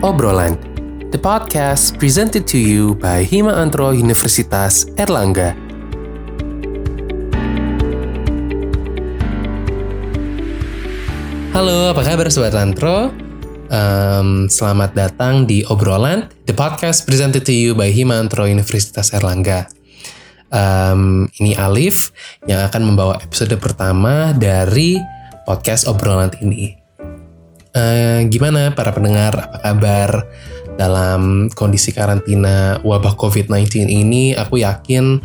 Obrolan, the podcast presented to you by Hima Antro Universitas Erlangga. Halo, apa kabar Sobat Antro? Um, selamat datang di Obrolan, the podcast presented to you by Hima Antro Universitas Erlangga. Um, ini Alif yang akan membawa episode pertama dari podcast Obrolan ini. Uh, gimana para pendengar, apa kabar dalam kondisi karantina wabah COVID-19 ini? Aku yakin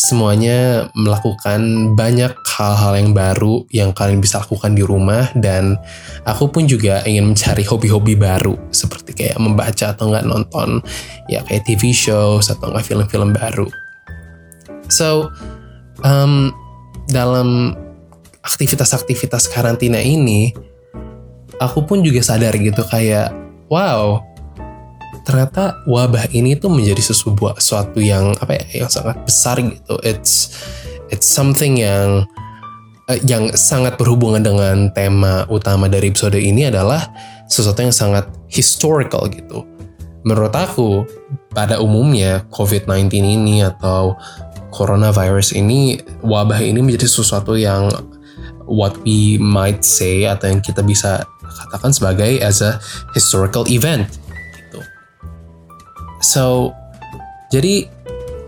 semuanya melakukan banyak hal-hal yang baru yang kalian bisa lakukan di rumah dan aku pun juga ingin mencari hobi-hobi baru seperti kayak membaca atau nggak nonton ya kayak TV shows atau nggak film-film baru. So um, dalam aktivitas-aktivitas karantina ini aku pun juga sadar gitu kayak wow ternyata wabah ini tuh menjadi sesuatu suatu yang apa ya yang sangat besar gitu. It's it's something yang uh, yang sangat berhubungan dengan tema utama dari episode ini adalah sesuatu yang sangat historical gitu. Menurut aku pada umumnya COVID-19 ini atau coronavirus ini wabah ini menjadi sesuatu yang what we might say atau yang kita bisa katakan sebagai as a historical event gitu. So jadi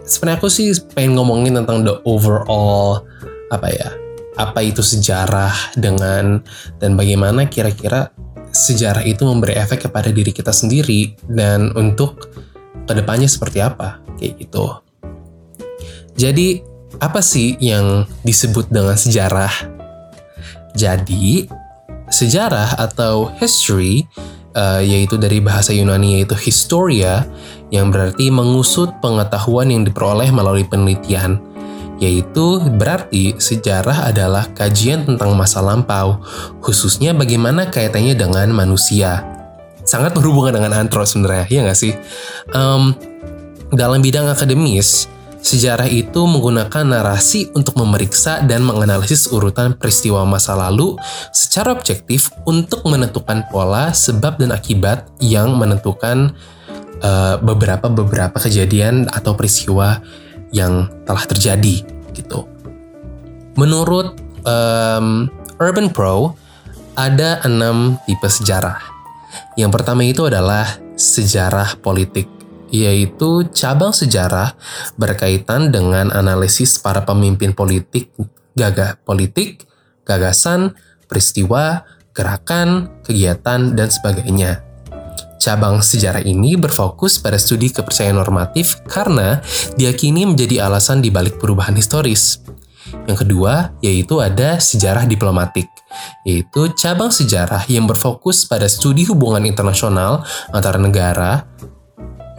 sebenarnya aku sih pengen ngomongin tentang the overall apa ya apa itu sejarah dengan dan bagaimana kira-kira sejarah itu memberi efek kepada diri kita sendiri dan untuk ke depannya seperti apa kayak gitu. Jadi apa sih yang disebut dengan sejarah? Jadi sejarah atau history uh, yaitu dari bahasa Yunani yaitu historia yang berarti mengusut pengetahuan yang diperoleh melalui penelitian. Yaitu berarti sejarah adalah kajian tentang masa lampau khususnya bagaimana kaitannya dengan manusia. Sangat berhubungan dengan antro sebenarnya ya nggak sih? Um, dalam bidang akademis Sejarah itu menggunakan narasi untuk memeriksa dan menganalisis urutan peristiwa masa lalu secara objektif untuk menentukan pola, sebab, dan akibat yang menentukan beberapa-beberapa uh, kejadian atau peristiwa yang telah terjadi gitu. Menurut um, Urban Pro, ada enam tipe sejarah. Yang pertama itu adalah sejarah politik yaitu cabang sejarah berkaitan dengan analisis para pemimpin politik, gagah politik, gagasan, peristiwa, gerakan, kegiatan, dan sebagainya. Cabang sejarah ini berfokus pada studi kepercayaan normatif karena diyakini menjadi alasan dibalik perubahan historis. Yang kedua, yaitu ada sejarah diplomatik, yaitu cabang sejarah yang berfokus pada studi hubungan internasional antara negara,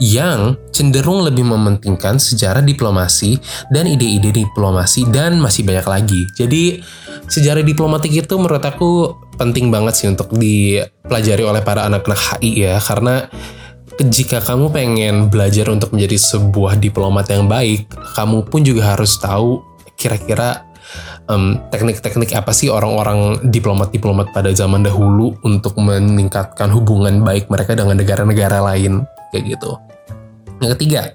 yang cenderung lebih mementingkan sejarah diplomasi dan ide-ide diplomasi dan masih banyak lagi. Jadi sejarah diplomatik itu menurut aku penting banget sih untuk dipelajari oleh para anak-anak HI ya karena jika kamu pengen belajar untuk menjadi sebuah diplomat yang baik, kamu pun juga harus tahu kira-kira um, teknik-teknik apa sih orang-orang diplomat-diplomat pada zaman dahulu untuk meningkatkan hubungan baik mereka dengan negara-negara lain kayak gitu. Yang ketiga,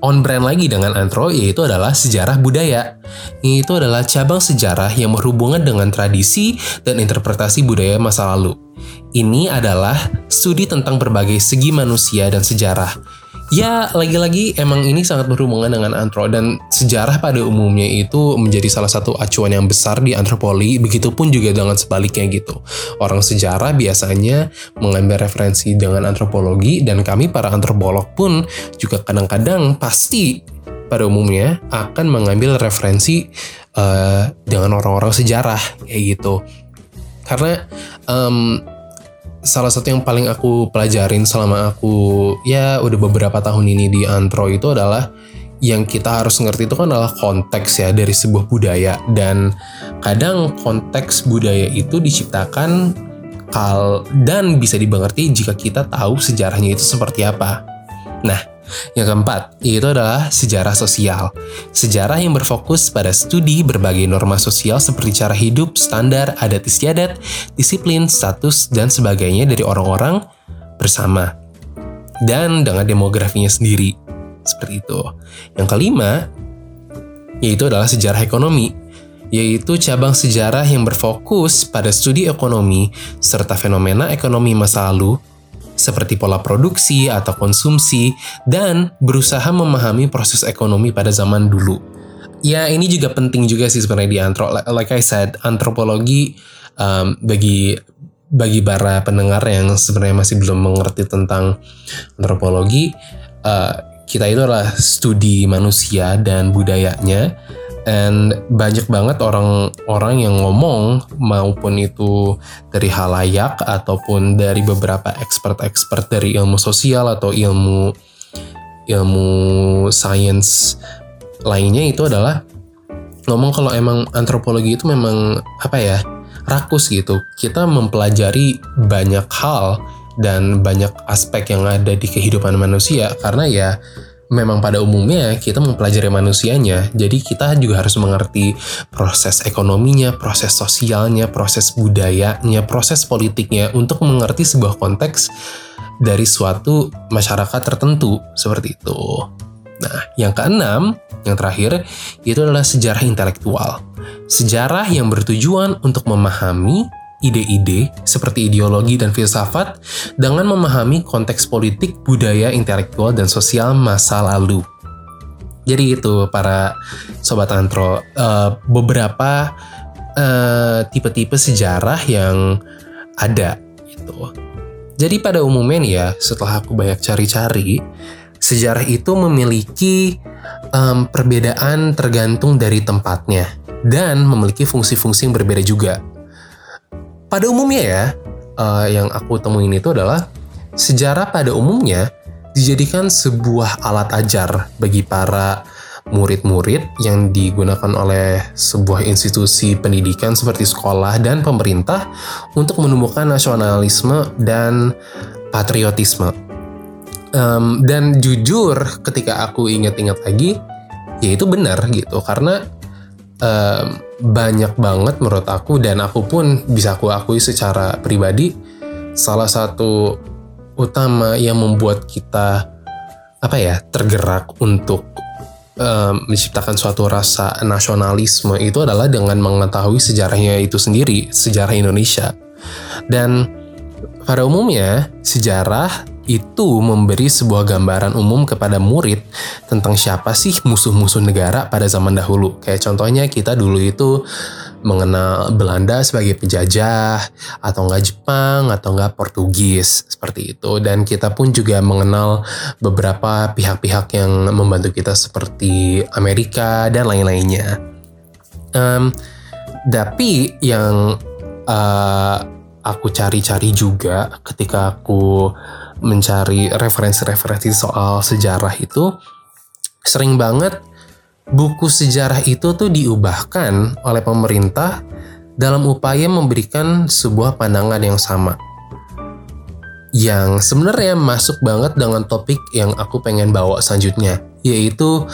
on brand lagi dengan Antro yaitu adalah sejarah budaya. Itu adalah cabang sejarah yang berhubungan dengan tradisi dan interpretasi budaya masa lalu. Ini adalah studi tentang berbagai segi manusia dan sejarah ya lagi-lagi emang ini sangat berhubungan dengan antro. Dan sejarah pada umumnya itu menjadi salah satu acuan yang besar di antropologi begitupun juga dengan sebaliknya gitu. Orang sejarah biasanya mengambil referensi dengan antropologi dan kami para antropolog pun juga kadang-kadang pasti pada umumnya akan mengambil referensi uh, dengan orang-orang sejarah kayak gitu. Karena um, salah satu yang paling aku pelajarin selama aku ya udah beberapa tahun ini di antro itu adalah yang kita harus ngerti itu kan adalah konteks ya dari sebuah budaya dan kadang konteks budaya itu diciptakan kal dan bisa dimengerti jika kita tahu sejarahnya itu seperti apa. Nah, yang keempat, yaitu adalah sejarah sosial. Sejarah yang berfokus pada studi berbagai norma sosial seperti cara hidup, standar, adat istiadat, disiplin, status, dan sebagainya dari orang-orang, bersama dan dengan demografinya sendiri. Seperti itu. Yang kelima, yaitu adalah sejarah ekonomi, yaitu cabang sejarah yang berfokus pada studi ekonomi serta fenomena ekonomi masa lalu seperti pola produksi atau konsumsi, dan berusaha memahami proses ekonomi pada zaman dulu. Ya, ini juga penting juga sih sebenarnya di antro. Like I said, antropologi um, bagi bagi para pendengar yang sebenarnya masih belum mengerti tentang antropologi, uh, kita itu adalah studi manusia dan budayanya and banyak banget orang-orang yang ngomong maupun itu dari halayak ataupun dari beberapa expert-expert dari ilmu sosial atau ilmu ilmu sains lainnya itu adalah ngomong kalau emang antropologi itu memang apa ya rakus gitu. Kita mempelajari banyak hal dan banyak aspek yang ada di kehidupan manusia. Karena ya memang pada umumnya kita mempelajari manusianya, jadi kita juga harus mengerti proses ekonominya, proses sosialnya, proses budayanya, proses politiknya untuk mengerti sebuah konteks dari suatu masyarakat tertentu seperti itu. Nah, yang keenam, yang terakhir, itu adalah sejarah intelektual. Sejarah yang bertujuan untuk memahami ide-ide seperti ideologi dan filsafat dengan memahami konteks politik, budaya, intelektual, dan sosial masa lalu. Jadi itu para sobat antro, uh, beberapa uh, tipe-tipe sejarah yang ada gitu. Jadi pada umumnya nih ya, setelah aku banyak cari-cari, sejarah itu memiliki um, perbedaan tergantung dari tempatnya dan memiliki fungsi-fungsi yang berbeda juga pada umumnya ya, uh, yang aku temuin itu adalah sejarah pada umumnya dijadikan sebuah alat ajar bagi para murid-murid yang digunakan oleh sebuah institusi pendidikan seperti sekolah dan pemerintah untuk menumbuhkan nasionalisme dan patriotisme. Um, dan jujur, ketika aku ingat-ingat lagi, ya itu benar gitu karena um, banyak banget menurut aku dan aku pun bisa aku akui secara pribadi salah satu utama yang membuat kita apa ya tergerak untuk um, menciptakan suatu rasa nasionalisme itu adalah dengan mengetahui sejarahnya itu sendiri sejarah Indonesia. Dan pada umumnya sejarah itu memberi sebuah gambaran umum kepada murid tentang siapa sih musuh-musuh negara pada zaman dahulu. Kayak contohnya kita dulu itu mengenal Belanda sebagai penjajah atau enggak Jepang atau enggak Portugis seperti itu dan kita pun juga mengenal beberapa pihak-pihak yang membantu kita seperti Amerika dan lain-lainnya. Um, tapi yang uh, aku cari-cari juga ketika aku mencari referensi-referensi soal sejarah itu sering banget buku sejarah itu tuh diubahkan oleh pemerintah dalam upaya memberikan sebuah pandangan yang sama. Yang sebenarnya masuk banget dengan topik yang aku pengen bawa selanjutnya, yaitu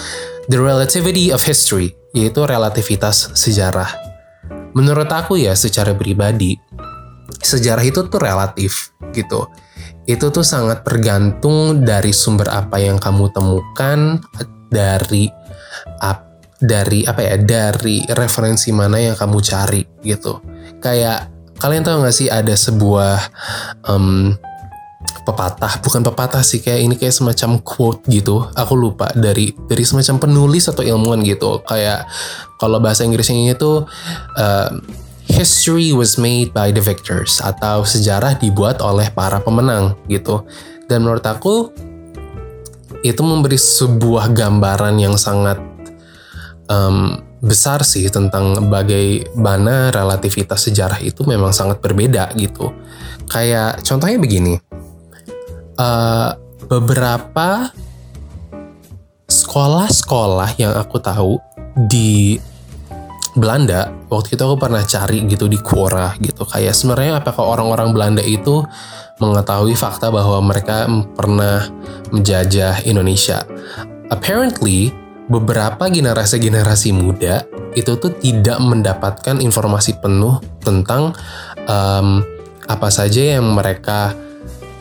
the relativity of history, yaitu relativitas sejarah. Menurut aku ya secara pribadi, sejarah itu tuh relatif gitu itu tuh sangat tergantung dari sumber apa yang kamu temukan dari ap, dari apa ya dari referensi mana yang kamu cari gitu. Kayak kalian tahu nggak sih ada sebuah um, pepatah bukan pepatah sih kayak ini kayak semacam quote gitu aku lupa dari dari semacam penulis atau ilmuwan gitu. Kayak kalau bahasa Inggrisnya itu uh, history was made by the victors atau sejarah dibuat oleh para pemenang gitu. Dan menurut aku itu memberi sebuah gambaran yang sangat um, besar sih tentang bagaimana relativitas sejarah itu memang sangat berbeda gitu. Kayak contohnya begini, uh, beberapa sekolah-sekolah yang aku tahu di Belanda waktu itu aku pernah cari gitu di Quora gitu kayak sebenarnya apakah orang-orang Belanda itu mengetahui fakta bahwa mereka pernah menjajah Indonesia apparently beberapa generasi-generasi muda itu tuh tidak mendapatkan informasi penuh tentang um, apa saja yang mereka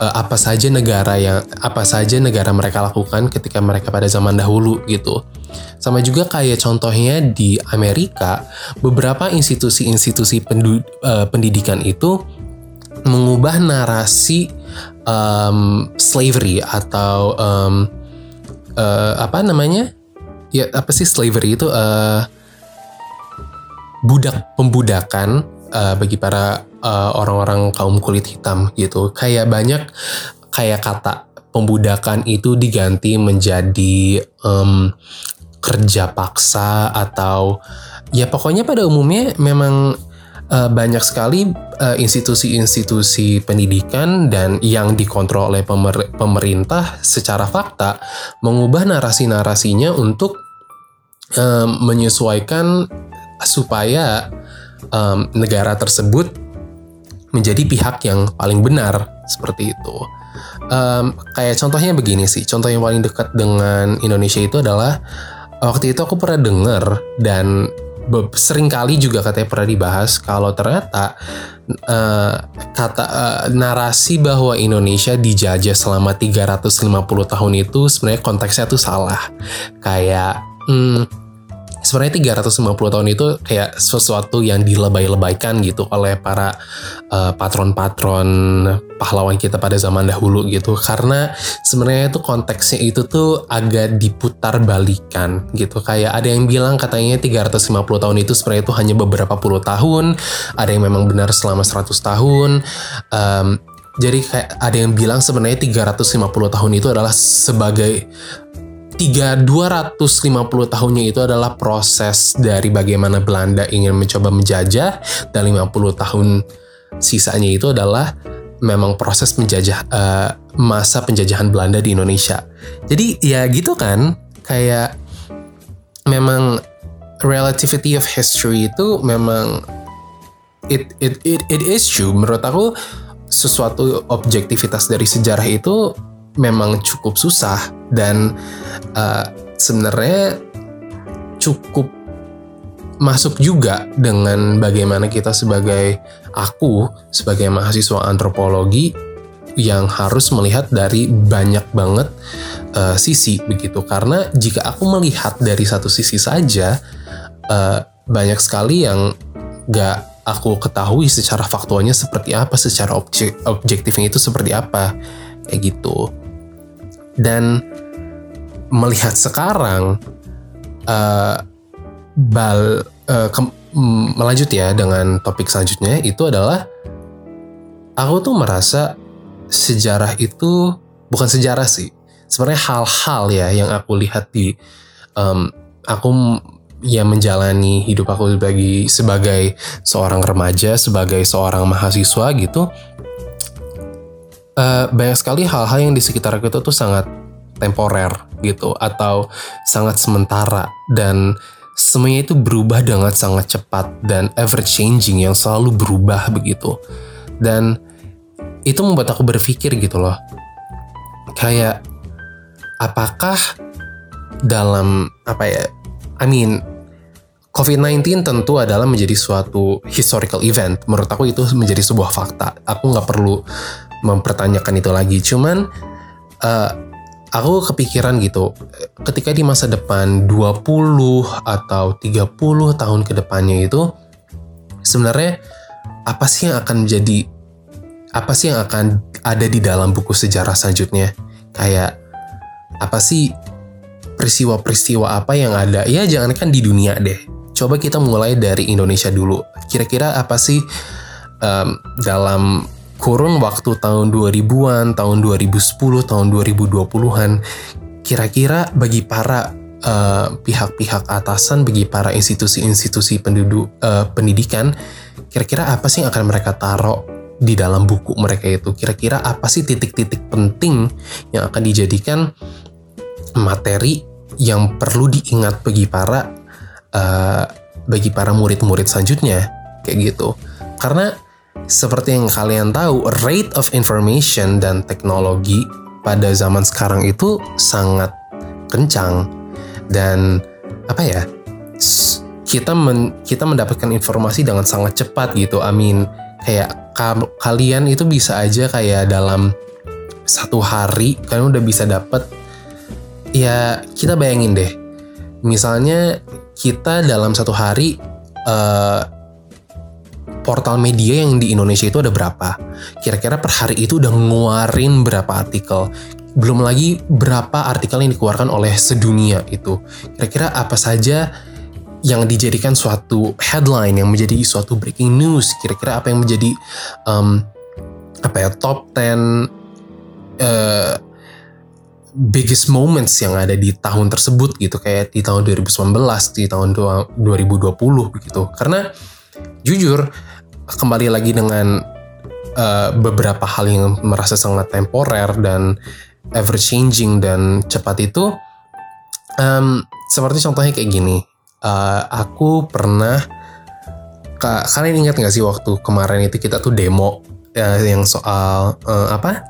uh, apa saja negara yang apa saja negara mereka lakukan ketika mereka pada zaman dahulu gitu. Sama juga kayak contohnya di Amerika, beberapa institusi-institusi uh, pendidikan itu mengubah narasi um, slavery atau um, uh, apa namanya? Ya apa sih slavery itu? Uh, budak pembudakan uh, bagi para orang orang-orang kaum kulit hitam gitu. Kayak banyak kayak kata pembudakan itu diganti menjadi um, kerja paksa atau ya pokoknya pada umumnya memang uh, banyak sekali uh, institusi-institusi pendidikan dan yang dikontrol oleh pemer pemerintah secara fakta mengubah narasi-narasinya untuk uh, menyesuaikan supaya um, negara tersebut menjadi pihak yang paling benar seperti itu. Um, kayak contohnya begini sih, contoh yang paling dekat dengan Indonesia itu adalah waktu itu aku pernah dengar dan sering kali juga katanya pernah dibahas kalau ternyata uh, kata uh, narasi bahwa Indonesia dijajah selama 350 tahun itu sebenarnya konteksnya tuh salah. Kayak hmm, sebenarnya 350 tahun itu kayak sesuatu yang dilebay-lebaykan gitu oleh para uh, patron-patron pahlawan kita pada zaman dahulu gitu. Karena sebenarnya itu konteksnya itu tuh agak diputar balikan gitu. Kayak ada yang bilang katanya 350 tahun itu sebenarnya itu hanya beberapa puluh tahun. Ada yang memang benar selama 100 tahun. Um, jadi kayak ada yang bilang sebenarnya 350 tahun itu adalah sebagai tiga 250 tahunnya itu adalah proses dari bagaimana Belanda ingin mencoba menjajah dan 50 tahun sisanya itu adalah memang proses menjajah uh, masa penjajahan Belanda di Indonesia. Jadi ya gitu kan kayak memang relativity of history itu memang it it it, it is true menurut aku sesuatu objektivitas dari sejarah itu memang cukup susah dan uh, sebenarnya cukup masuk juga dengan bagaimana kita sebagai aku sebagai mahasiswa antropologi yang harus melihat dari banyak banget uh, sisi begitu. Karena jika aku melihat dari satu sisi saja uh, banyak sekali yang gak aku ketahui secara faktualnya seperti apa secara objek objektifnya itu seperti apa kayak gitu dan melihat sekarang uh, bal uh, melanjut ya dengan topik selanjutnya itu adalah aku tuh merasa sejarah itu bukan sejarah sih sebenarnya hal-hal ya yang aku lihat di um, aku yang menjalani hidup aku sebagai sebagai seorang remaja sebagai seorang mahasiswa gitu uh, banyak sekali hal-hal yang di sekitar kita tuh sangat temporer gitu atau sangat sementara dan semuanya itu berubah dengan sangat cepat dan ever changing yang selalu berubah begitu dan itu membuat aku berpikir gitu loh kayak apakah dalam apa ya I mean COVID-19 tentu adalah menjadi suatu historical event. Menurut aku itu menjadi sebuah fakta. Aku nggak perlu mempertanyakan itu lagi. Cuman uh, aku kepikiran gitu, ketika di masa depan 20 atau 30 tahun ke depannya itu sebenarnya apa sih yang akan menjadi apa sih yang akan ada di dalam buku sejarah selanjutnya? Kayak apa sih peristiwa-peristiwa apa yang ada? Ya jangankan di dunia deh. Coba kita mulai dari Indonesia dulu. Kira-kira apa sih um, dalam kurun waktu tahun 2000-an, tahun 2010, tahun 2020-an, kira-kira bagi para eh, pihak-pihak atasan, bagi para institusi-institusi penduduk uh, pendidikan, kira-kira apa sih yang akan mereka taruh di dalam buku mereka itu? Kira-kira apa sih titik-titik penting yang akan dijadikan materi yang perlu diingat bagi para uh, bagi para murid-murid selanjutnya kayak gitu? Karena seperti yang kalian tahu, rate of information dan teknologi pada zaman sekarang itu sangat kencang dan apa ya? Kita men, kita mendapatkan informasi dengan sangat cepat gitu. I mean, kayak ka, kalian itu bisa aja kayak dalam satu hari kalian udah bisa dapet ya kita bayangin deh misalnya kita dalam satu hari uh, portal media yang di Indonesia itu ada berapa? Kira-kira per hari itu udah ngeluarin berapa artikel? Belum lagi berapa artikel yang dikeluarkan oleh sedunia itu. Kira-kira apa saja yang dijadikan suatu headline yang menjadi suatu breaking news? Kira-kira apa yang menjadi um, apa ya top 10 uh, biggest moments yang ada di tahun tersebut gitu? Kayak di tahun 2019 di tahun 2020 begitu. Karena jujur kembali lagi dengan uh, beberapa hal yang merasa sangat temporer dan ever changing dan cepat itu um, seperti contohnya kayak gini. Uh, aku pernah kalian ingat gak sih waktu kemarin itu kita tuh demo uh, yang soal uh, apa?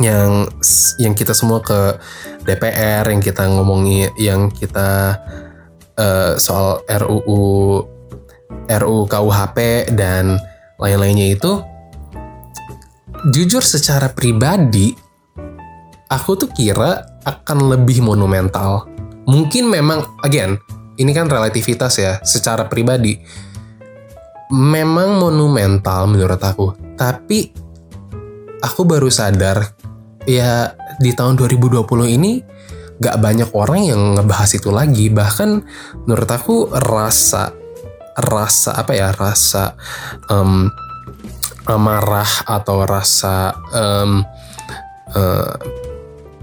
Yang yang kita semua ke DPR yang kita ngomongi yang kita uh, soal RUU RUU KUHP dan lain-lainnya itu jujur secara pribadi aku tuh kira akan lebih monumental. Mungkin memang again ini kan relativitas ya secara pribadi. Memang monumental menurut aku. Tapi aku baru sadar ya di tahun 2020 ini gak banyak orang yang ngebahas itu lagi. Bahkan menurut aku rasa rasa apa ya rasa um, amarah atau rasa um, uh,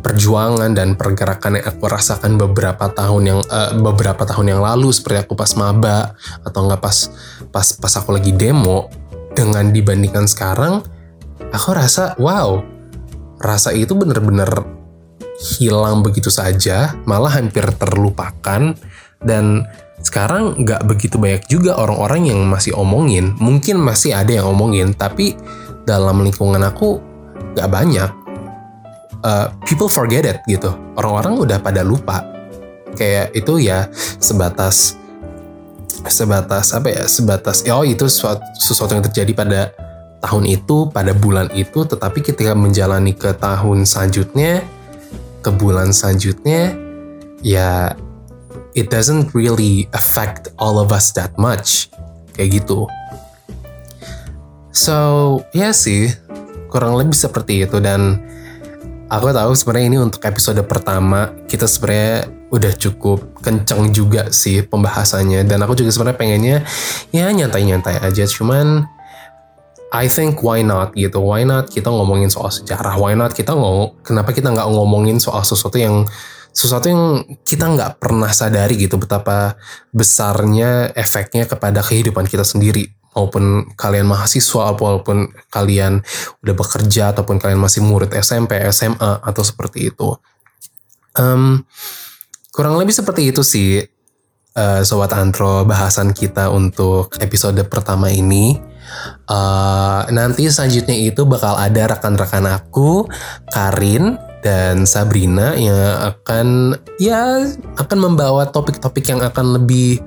perjuangan dan pergerakan yang aku rasakan beberapa tahun yang uh, beberapa tahun yang lalu seperti aku pas maba atau nggak pas pas pas aku lagi demo dengan dibandingkan sekarang aku rasa wow rasa itu bener-bener hilang begitu saja, malah hampir terlupakan dan sekarang nggak begitu banyak juga orang-orang yang masih omongin. Mungkin masih ada yang omongin, tapi dalam lingkungan aku nggak banyak. Uh, people forget it gitu. Orang-orang udah pada lupa. Kayak itu ya sebatas sebatas apa ya sebatas oh itu sesuatu, sesuatu yang terjadi pada tahun itu pada bulan itu tetapi ketika menjalani ke tahun selanjutnya ke bulan selanjutnya ya it doesn't really affect all of us that much. Kayak gitu. So ya sih kurang lebih seperti itu. Dan aku tahu sebenarnya ini untuk episode pertama kita sebenarnya udah cukup kenceng juga sih pembahasannya. Dan aku juga sebenarnya pengennya ya nyantai-nyantai aja. Cuman I think why not gitu? Why not kita ngomongin soal sejarah? Why not kita ngomong kenapa kita nggak ngomongin soal sesuatu yang sesuatu yang kita nggak pernah sadari gitu betapa besarnya efeknya kepada kehidupan kita sendiri. Maupun kalian mahasiswa walaupun kalian udah bekerja ataupun kalian masih murid SMP SMA atau seperti itu. Um, kurang lebih seperti itu sih uh, sobat antro bahasan kita untuk episode pertama ini. Uh, nanti selanjutnya itu bakal ada rekan-rekan aku, Karin dan Sabrina yang akan ya akan membawa topik-topik yang akan lebih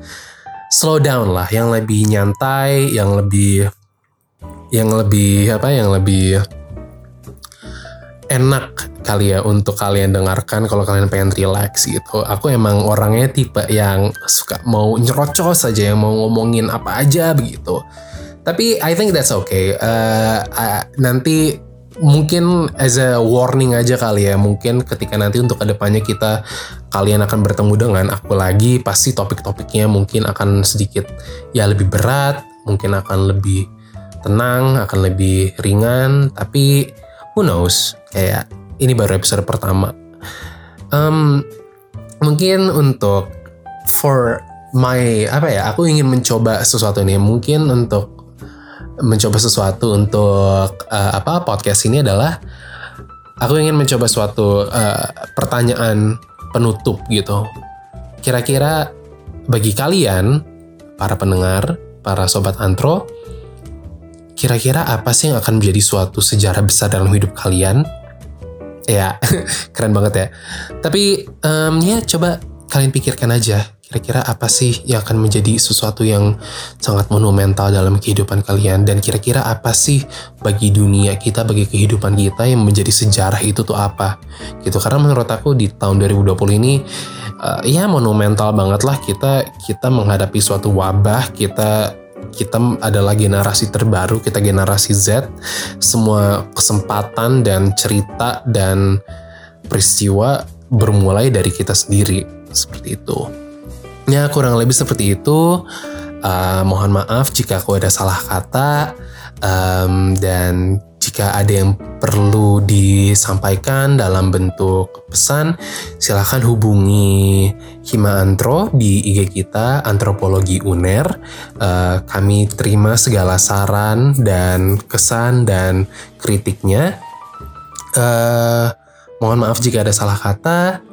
slow down lah, yang lebih nyantai, yang lebih yang lebih apa yang lebih enak kali ya untuk kalian dengarkan kalau kalian pengen relax gitu. Aku emang orangnya tipe yang suka mau nyerocos saja yang mau ngomongin apa aja begitu. Tapi I think that's okay. Uh, uh, nanti mungkin as a warning aja kali ya. Mungkin ketika nanti untuk ke depannya kita kalian akan bertemu dengan aku lagi, pasti topik-topiknya mungkin akan sedikit ya lebih berat, mungkin akan lebih tenang, akan lebih ringan. Tapi who knows? Kayak ini baru episode pertama. Um, mungkin untuk for my apa ya aku ingin mencoba sesuatu nih mungkin untuk mencoba sesuatu untuk uh, apa podcast ini adalah aku ingin mencoba suatu uh, pertanyaan penutup gitu. Kira-kira bagi kalian para pendengar, para sobat antro, kira-kira apa sih yang akan menjadi suatu sejarah besar dalam hidup kalian? Ya, keren banget ya. Tapi um, ya coba kalian pikirkan aja kira-kira apa sih yang akan menjadi sesuatu yang sangat monumental dalam kehidupan kalian? Dan kira-kira apa sih bagi dunia kita bagi kehidupan kita yang menjadi sejarah itu tuh apa? Gitu karena menurut aku di tahun 2020 ini uh, ya monumental banget lah kita kita menghadapi suatu wabah kita kita adalah generasi terbaru, kita generasi Z, semua kesempatan dan cerita dan peristiwa bermulai dari kita sendiri seperti itu. Ya kurang lebih seperti itu. Uh, mohon maaf jika aku ada salah kata um, dan jika ada yang perlu disampaikan dalam bentuk pesan, silahkan hubungi Hima Antro di IG kita Antropologi UNER. Uh, kami terima segala saran dan kesan dan kritiknya. Uh, mohon maaf jika ada salah kata.